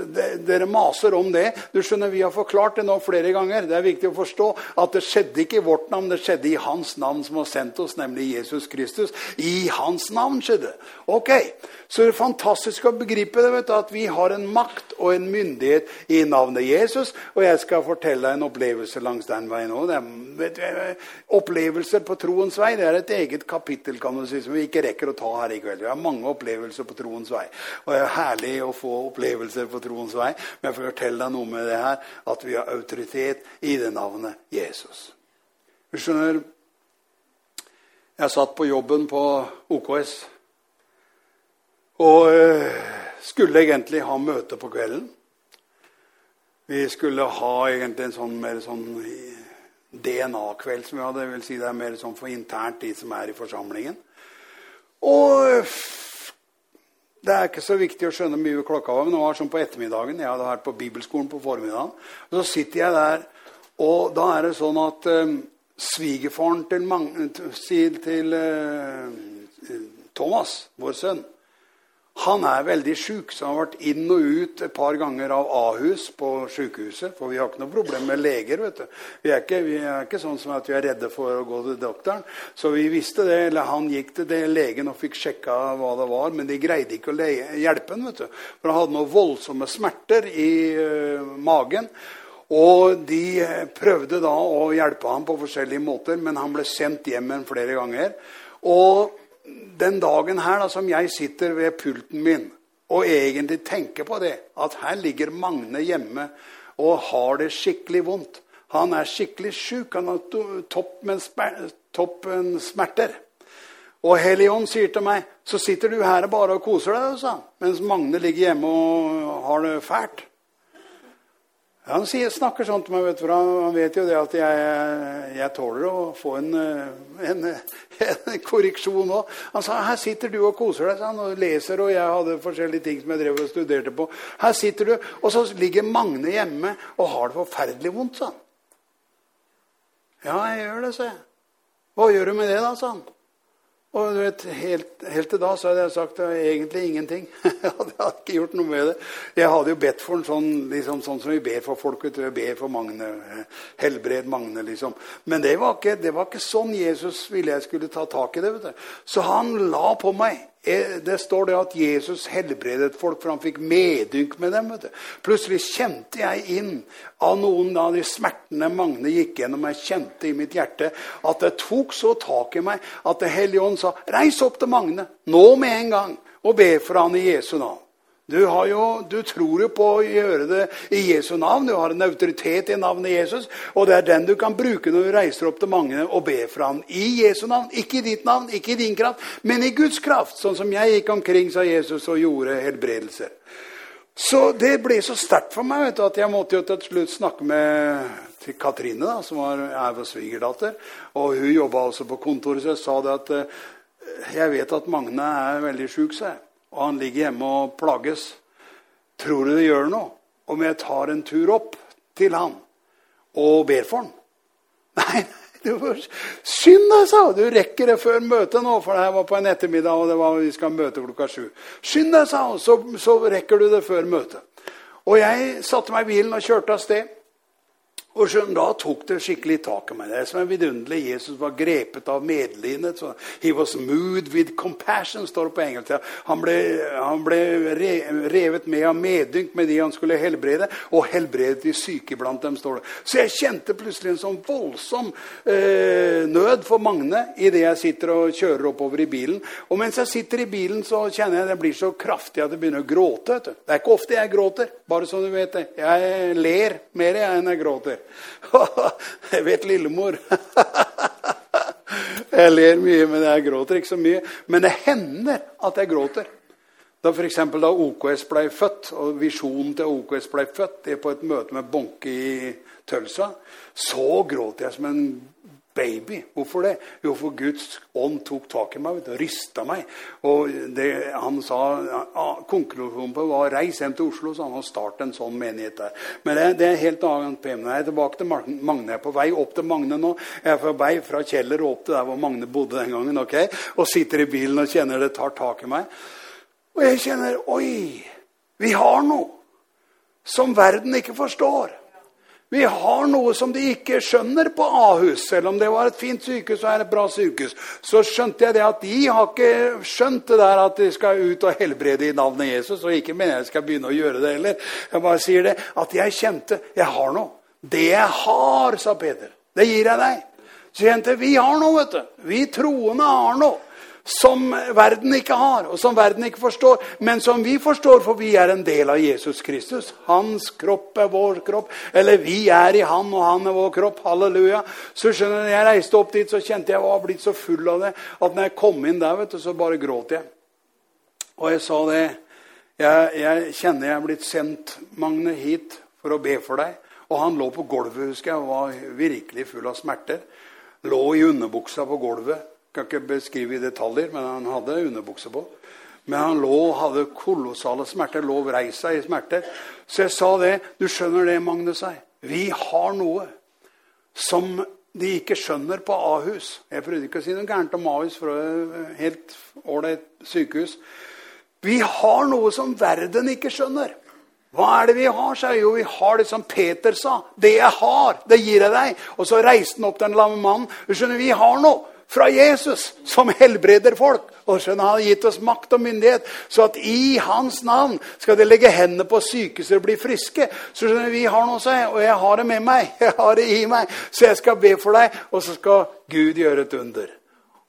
dere maser om det. Du skjønner, Vi har forklart det nå flere ganger. Det er viktig å forstå at det skjedde ikke i vårt navn, det skjedde i Hans navn som har sendt oss, nemlig Jesus Kristus. I Hans navn skjedde. det. Ok, Så det er fantastisk å begripe det, vet du, at vi har en makt og en myndighet i navnet Jesus. Og jeg skal fortelle deg en opplevelse langs den veien òg. Opplevelser på troens vei det er et eget kapittel kan du si, som vi ikke rekker å ta her i kveld. Vi har mange opplevelser på troens vei. Og det er herlig å få opplevelser på troens vei. Men jeg får fortelle deg noe med det her, at vi har autoritet i det navnet Jesus. Du skjønner, jeg satt på jobben på OKS og øh, skulle egentlig ha møte på kvelden. Vi skulle ha egentlig en sånn mer sånn DNA-kveld som vi hadde. Det vil si det er mer sånn for internt, de som er i forsamlingen. Og det er ikke så viktig å skjønne mye klokka var, men det var sånn på ettermiddagen. Jeg hadde vært på bibelskolen på formiddagen. Og så sitter jeg der, og da er det sånn at eh, svigerfaren til, til, til eh, Thomas, vår sønn han er veldig sjuk, så han har vært inn og ut et par ganger av Ahus på sykehuset. For vi har ikke noe problem med leger. vet du. Vi er, ikke, vi er ikke sånn som at vi er redde for å gå til doktoren. Så vi visste det, eller han gikk til det, legen og fikk sjekka hva det var. Men de greide ikke å hjelpe han, vet du. For han hadde noen voldsomme smerter i uh, magen. Og de eh, prøvde da å hjelpe ham på forskjellige måter, men han ble sendt hjem flere ganger. Og den dagen her da, som jeg sitter ved pulten min og egentlig tenker på det, at her ligger Magne hjemme og har det skikkelig vondt. Han er skikkelig sjuk. Han har toppen smerter. Og Helion sier til meg så sitter du her bare og koser deg, sa mens Magne ligger hjemme og har det fælt. Han sier, snakker sånn til meg, vet du, for han, vet jo det at jeg, jeg tåler å få en, en, en korreksjon òg. Han sa her sitter du og koser deg sa og leser, og jeg hadde forskjellige ting som jeg drev og studerte på. Her sitter du, Og så ligger Magne hjemme og har det forferdelig vondt, sa han. Ja, jeg gjør det, sa jeg. Hva gjør du med det, da, sa han. Og du vet, helt, helt, til da så hadde jeg sagt egentlig ingenting. jeg hadde ikke gjort noe med det. Jeg hadde jo bedt for en sånn, liksom, sånn som vi ber for folk. vet du, Jeg ber for Magne. Helbred Magne, liksom. Men det var, ikke, det var ikke sånn Jesus ville jeg skulle ta tak i det. vet du. Så han la på meg Eh, det står det at Jesus helbredet folk, for han fikk medynk med dem. Plutselig kjente jeg inn av noen av de smertene Magne gikk gjennom. Jeg kjente i mitt hjerte at det tok så tak i meg at Det hellige ånd sa, 'Reis opp til Magne nå med en gang, og be for han i Jesu navn'. Du, jo, du, tror jo på å gjøre det i Jesu navn. Du har en autoritet i navnet Jesus. Og det er den du kan bruke når du reiser opp til mange og ber for ham. I Jesu navn. Ikke i ditt navn, ikke i din kraft, men i Guds kraft. Sånn som jeg gikk omkring, sa Jesus, og gjorde helbredelser. Så det ble så sterkt for meg vet du, at jeg måtte jo til slutt snakke med til Katrine, da, som var, er vår svigerdatter. Og hun jobba også på kontoret, så jeg sa det at eh, jeg vet at Magne er veldig sjuk, sa jeg og han ligger hjemme og plages. Tror du det gjør noe om jeg tar en tur opp til han og ber for han? Nei, det var sa hun. Du rekker det før møtet nå, for det var på en ettermiddag, og det var, vi skal møte klokka sju. Skynd deg, sa hun, så, så rekker du det før møtet. Og jeg satte meg i bilen og kjørte av sted. Og skjønner, Da tok det skikkelig tak i meg. Det er som en vidunderlig Jesus var grepet av medlidenhet. He was moved with compassion, står det på engelsk. Han ble, han ble revet med av medynk med de han skulle helbrede, og helbredet de syke blant dem. står det. Så jeg kjente plutselig en sånn voldsom eh, nød for Magne idet jeg sitter og kjører oppover i bilen. Og mens jeg sitter i bilen, så kjenner jeg at det blir så kraftig at jeg begynner å gråte. Det er ikke ofte jeg gråter, bare så du vet det. Jeg ler mer enn jeg gråter. Jeg vet lillemor. Jeg ler mye, men jeg gråter ikke så mye. Men det hender at jeg gråter. Da for da OKS ble født, og visjonen til OKS ble født det er på et møte med Bonke i Tølsa, så gråt jeg som en baby. Hvorfor det? Jo, for Guds ånd tok tak i meg og rysta meg. Og det, han sa, Konklusjonen på var 'reis hjem til Oslo' så han, og start en sånn menighet der. Men det, det er helt annet Jeg er tilbake til Magne. Jeg er på vei opp til Magne nå. Jeg er på vei fra Kjeller og opp til der hvor Magne bodde den gangen. ok? Og sitter i bilen og kjenner det tar tak i meg. Og jeg kjenner Oi! Vi har noe som verden ikke forstår. Vi har noe som de ikke skjønner på Ahus. Selv om det var et fint sykehus og er et bra sykehus, så skjønte jeg det at de har ikke skjønt det der at de skal ut og helbrede i navnet Jesus. Og ikke mener jeg skal begynne å gjøre det heller. Jeg bare sier det at jeg kjente jeg har noe. Det jeg har, sa Peter, det gir jeg deg. Så kjente vi har noe, vet du. Vi troende har noe som verden ikke har, og som verden ikke forstår, men som vi forstår, for vi er en del av Jesus Kristus. Hans kropp er vår kropp. Eller vi er i han, og han er vår kropp. Halleluja. Så skjønner du, jeg reiste opp dit, så kjente jeg var blitt så full av det at når jeg kom inn der, vet du, så bare gråt jeg. Og jeg sa det jeg, jeg kjenner jeg er blitt sendt, Magne, hit for å be for deg. Og han lå på gulvet, husker jeg, og var virkelig full av smerter. Lå i underbuksa på gulvet kan ikke beskrive i detaljer, men han hadde underbukse på. Men han lå og hadde kolossale smerter. Lå og vrei seg i smerter. Så jeg sa det. Du skjønner det, Magnus sa. Vi har noe som de ikke skjønner på Ahus. Jeg prøvde ikke å si noe gærent om Ahus, for det er helt ålreit sykehus. Vi har noe som verden ikke skjønner. Hva er det vi har? sier. Jo, vi har det som Peter sa. Det jeg har, det gir jeg deg. Og så reiste han opp den lamme mannen. Du skjønner, Vi har noe fra Jesus, som helbreder folk. Og skjønner, Han har gitt oss makt og myndighet, så at i hans navn skal de legge hendene på syke så de blir friske. Så skjønner vi har noe, og jeg har det med meg. Jeg har det i meg. Så jeg skal be for deg, og så skal Gud gjøre et under.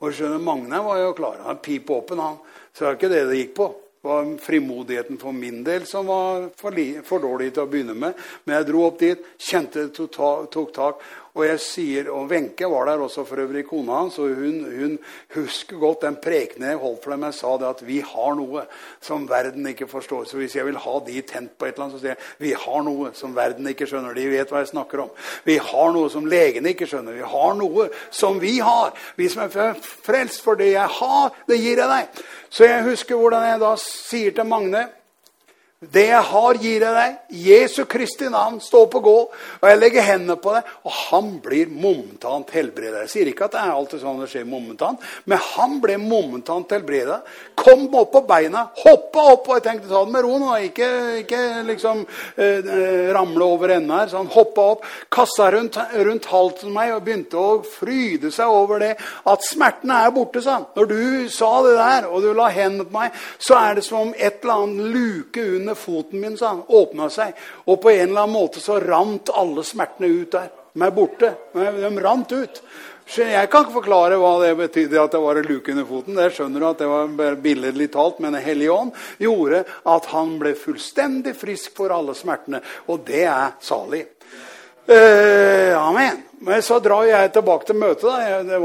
Og skjønner, Magne var jo klar. Han pip åpen, han. Så det var ikke det det gikk på. Det var frimodigheten for min del som var for, for dårlig til å begynne med. Men jeg dro opp dit, kjente det tok tak. Og jeg sier, og Wenche var der også, for øvrig kona hans, og hun, hun husker godt den prekenen jeg holdt for dem. Jeg sa det at vi har noe som verden ikke forstår. Så hvis jeg vil ha de tent på et eller annet, så sier jeg vi har noe som verden ikke skjønner. De vet hva jeg snakker om. Vi har noe som legene ikke skjønner. Vi har noe som vi har. Vi som er frelst for det jeg har, det gir jeg deg. Så jeg husker hvordan jeg da sier til Magne det jeg har, gir jeg deg. Jesu Kristi navn, stå på gå. Og jeg legger hendene på deg, og han blir momentant helbredet. Jeg sier ikke at det er alltid sånn det skjer momentant, men han ble momentant helbredet. Kom opp på beina, hoppa opp, og jeg tenkte ta det med ro nå, ikke, ikke liksom eh, eh, ramle over ende her. Så han hoppa opp, kassa rundt, rundt halsen meg og begynte å fryde seg over det at smertene er borte, sa han. Når du sa det der, og du la hendene på meg, så er det som om et eller annet luke under under foten min, sa han. Åpna seg. Og på en eller annen måte så rant alle smertene ut der. De er borte. De rant ut. Så jeg kan ikke forklare hva det betydde at det var en luke under foten. Det skjønner du at det var billedlig talt, men Den hellige ånd gjorde at han ble fullstendig frisk for alle smertene. Og det er salig. Uh, amen. Men så drar jeg tilbake til møtet. da. Det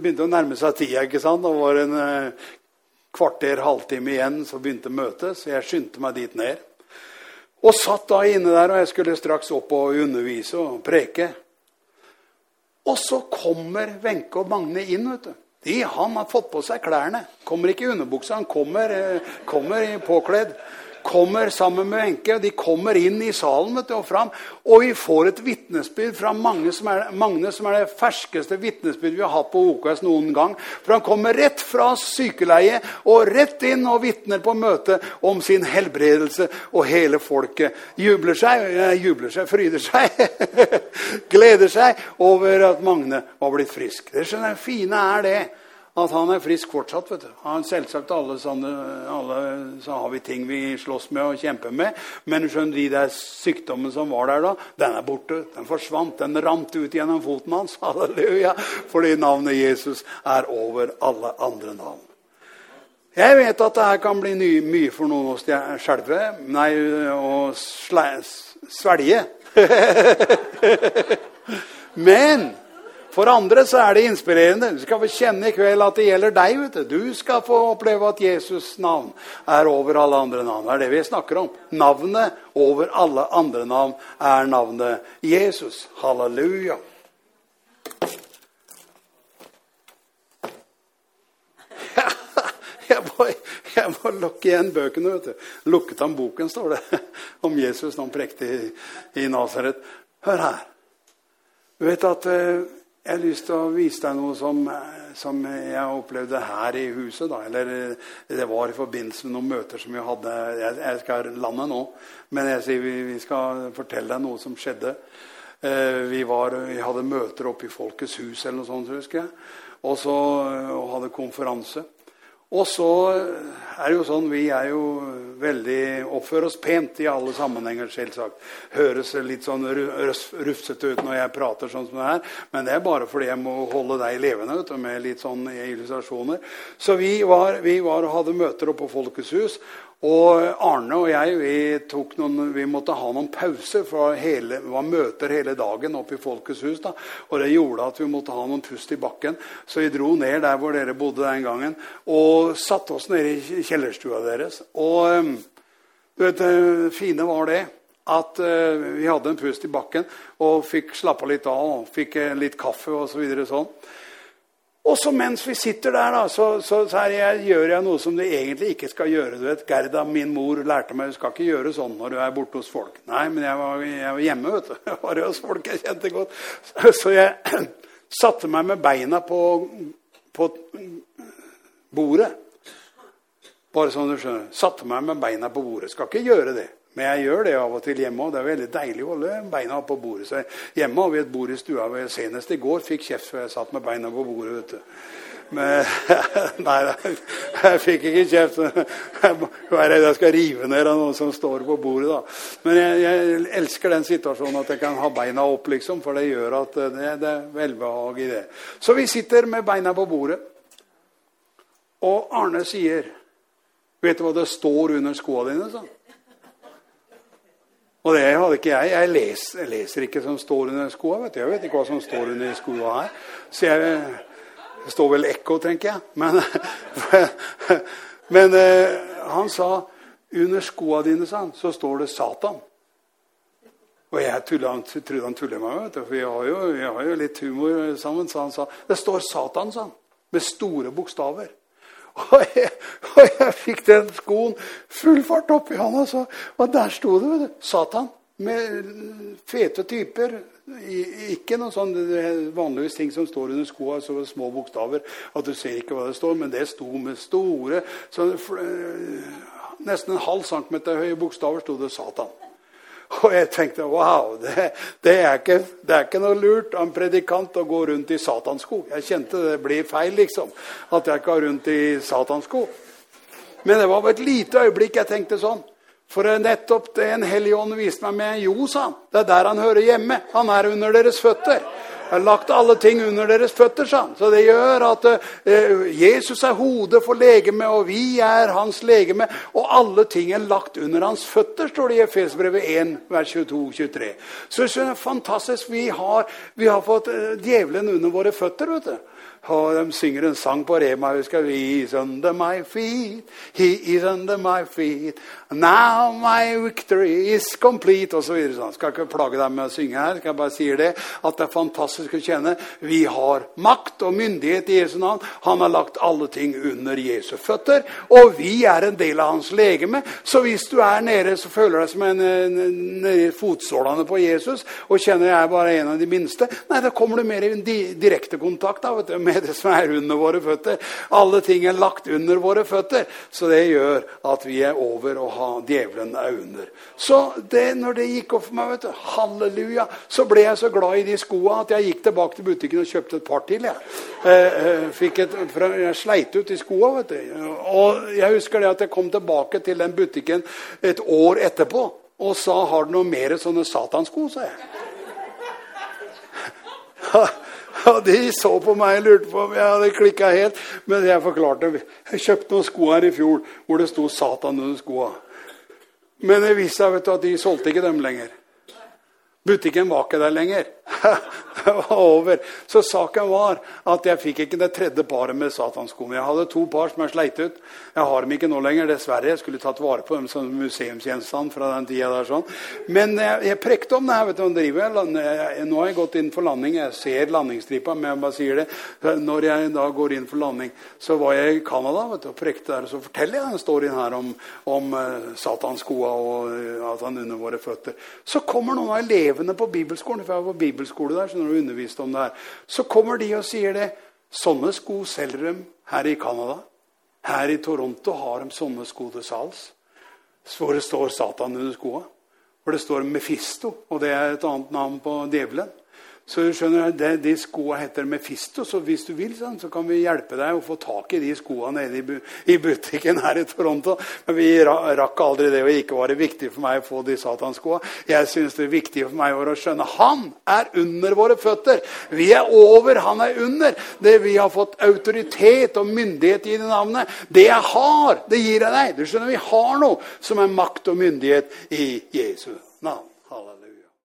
begynte å nærme seg tida. ikke sant? Det var en uh, kvarter, halvtime igjen, så begynte møtet, så jeg skyndte meg dit ned. Og satt da inne der, og jeg skulle straks opp og undervise og preke. Og så kommer Wenche og Magne inn. vet du. De, han har fått på seg klærne. Kommer ikke i underbuksa, han kommer, eh, kommer påkledd kommer sammen med Wenche. De kommer inn i salen vet du, og fram. Og vi får et vitnesbyrd fra Magne som, er, Magne, som er det ferskeste vitnesbyrd vi har hatt på OKS noen gang. For han kommer rett fra sykeleie og rett inn og vitner på møtet om sin helbredelse. Og hele folket jubler seg, jubler seg, fryder seg, gleder seg over at Magne var blitt frisk. Det skjønner jeg, fine er det at han er frisk fortsatt. vet du. Han, selvsagt alle, sånne, alle så har vi ting vi slåss med og kjemper med. Men skjønner de der sykdommen som var der da, den er borte. Den forsvant. Den rant ut gjennom foten hans. Halleluja. Fordi navnet Jesus er over alle andre navn. Jeg vet at det her kan bli mye for noen av oss skjelve. Nei, å svelge. Men for andre så er det inspirerende. Du skal få kjenne i kveld at det gjelder deg. vet Du Du skal få oppleve at Jesus' navn er over alle andre navn. Det er det vi snakker om. Navnet over alle andre navn er navnet Jesus. Halleluja. Jeg må, jeg må lukke igjen bøkene. vet du. Lukket han boken, står det, om Jesus når han prekte i, i Nasaret. Hør her. Du vet at eh, jeg har lyst til å vise deg noe som, som jeg opplevde her i huset. Da. Eller det var i forbindelse med noen møter som vi hadde. Jeg, jeg skal lande nå, men jeg sier vi, vi, skal fortelle deg noe som skjedde. Eh, vi, var, vi, hadde møter oppe i Folkets hus eller noe sånt, husker jeg. Og så og hadde konferanse. Og så er det jo sånn Vi er jo veldig oppfører oss pent i alle sammenhenger, selvsagt. Høres litt sånn rufsete ut når jeg prater sånn som det her, men det er bare fordi jeg må holde deg levende vet du, med litt sånn illustrasjoner. Så vi var, vi var og hadde møter oppe på Folkets hus, og Arne og jeg vi, noen, vi måtte ha noen pauser, for hele, det var møter hele dagen oppe i Folkets hus. Da. Og det gjorde at vi måtte ha noen pust i bakken. Så vi dro ned der hvor dere bodde den gangen, og satte oss ned i kjellerstua deres. Og ehm, du vet, det fine var det at uh, vi hadde en pust i bakken og fikk slappa litt av. og Fikk uh, litt kaffe og så videre sånn. Og så mens vi sitter der, da, så, så, så jeg, gjør jeg noe som du egentlig ikke skal gjøre. du vet. Gerda, min mor, lærte meg du skal ikke gjøre sånn når du er borte hos folk. Nei, men jeg var, jeg var hjemme. vet du. Jeg var hos folk jeg kjente godt. Så jeg satte meg med beina på, på bordet. Bare sånn du skjønner. Satte meg med beina på bordet. Skal ikke gjøre det. Men jeg gjør det av og til hjemme òg. Det er veldig deilig å holde beina på bordet. Så hjemme har vi et bord i stua. Senest i går fikk kjeft for jeg satt med beina på bordet. vet du. Men, nei, jeg fikk ikke kjeft. Jeg er redd jeg skal rive ned av noen som står på bordet. da. Men jeg, jeg, elsker den situasjonen at jeg kan ha beina opp, liksom, for det gjør at det, det er velbehag i det. Så vi sitter med beina på bordet, og Arne sier Vet du hva det står under skoene dine? sånn? Og det hadde ikke jeg. Jeg leser, jeg leser ikke som står under skoa. Vet du. Jeg vet ikke hva som står under skoa her. Så jeg, Det står vel ekko, tenker jeg. Men, men eh, han sa under skoa dine sa han, så står det Satan. Og jeg han, trodde han tulla med meg, for vi har, jo, vi har jo litt humor sammen. Så han sa det står Satan, sa han. Med store bokstaver. Og jeg, og jeg fikk den skoen full fart oppi handa, så, og der sto det vet du, Satan. Med fete typer. Ikke noe sånn vanligvis ting som står under skoa, så små bokstaver at du ser ikke hva det står, men det sto med store så, Nesten en halv centimeter høye bokstaver sto det 'Satan'. Og jeg tenkte wow, det, det, er ikke, det, er ikke, noe lurt av en predikant å gå rundt i satansko. Jeg kjente det blir feil, liksom. At jeg ikke rundt i satansko. Men det var et lite øyeblikk jeg tenkte sånn. For nettopp det En hellig ånd viste meg med Jo, sa han. Det er der han hører hjemme. Han er under deres føtter. Jeg har lagt alle ting under deres føtter, sa han. Så det gjør at uh, Jesus er hodet for legeme, og vi er hans legeme. Og alle ting er lagt under hans føtter, står det i Efesbrevet 1, vers 22-23. Så det er fantastisk. Vi har, vi har fått eh, djevelen under våre føtter. vet du. Og de synger en sang på Rema. husker vi, He's under my feet, he is under my feet. Now my victory is complete. Og så videre. Sånn. Skal ikke plage deg med å synge her. Skal jeg bare si det, at det er fantastisk å kjenne. Vi har makt og myndighet i Jesu navn. Han har lagt alle ting under Jesu føtter. Og vi er en del av hans legeme. Så hvis du er nede, så føler deg som en, nede i fotsålene på Jesus og kjenner jeg er bare en av de minste, nei, da kommer du mer i direkte kontakt da, vet du, med det som er under våre føtter. Alle ting er lagt under våre føtter. Så det gjør at vi er over og ha, djevelen er under. Så det, når det gikk opp for meg, vet du, halleluja, så ble jeg så glad i de skoa at jeg gikk tilbake til butikken og kjøpte et par til. Jeg, eh, eh et, jeg sleit ut i skoa. vet du. Og jeg husker det at jeg kom tilbake til den butikken et år etterpå og sa 'Har du noe mer sånne satansko?' sa jeg. Og de så på meg og lurte på om jeg hadde klikka helt. Men jeg forklarte Jeg kjøpte noen sko her i fjor hvor det sto 'Satan' under skoa. Men det viste seg at de solgte ikke dem lenger. Butikken var ikke der lenger. det var over. Så saken var at jeg fikk ikke det tredje paret med satanskoene. Jeg hadde to par som jeg sleit ut. Jeg har dem ikke nå lenger, dessverre. Jeg skulle tatt vare på dem som museumsgjenstand fra den tida der. sånn. Men jeg, jeg prekte om det her. vet du, driver. Nå har jeg gått inn for landing. Jeg ser landingsstripa, men jeg bare sier det. Når jeg da går inn for landing, så var jeg i Canada vet du, og prekte der. Og så forteller jeg den storyen her om, om uh, satanskoa og uh, at han under våre føtter. Så kommer noen av elevene elevene på bibelskolen for jeg var på bibelskole der, så når du underviste om det her, så kommer de og sier det. Sånne sko selger de her i Canada. Her i Toronto har de sånne sko til salgs. Hvor det står Satan under skoa. Hvor det står Mefisto, og det er et annet navn på djevelen. Så du skjønner, det, De skoene heter Mephistos, så hvis du vil, sånn, så kan vi hjelpe deg å få tak i de skoene nede i, i butikken her i Toronto. Men vi rakk aldri det, og ikke var det viktig for meg å få de satanskoa. Jeg syns det viktige for meg var å skjønne han er under våre føtter. Vi er over, han er under. Det Vi har fått autoritet og myndighet i det navnet. Det jeg har, det gir jeg deg. Du skjønner, Vi har noe som er makt og myndighet i Jesu navn.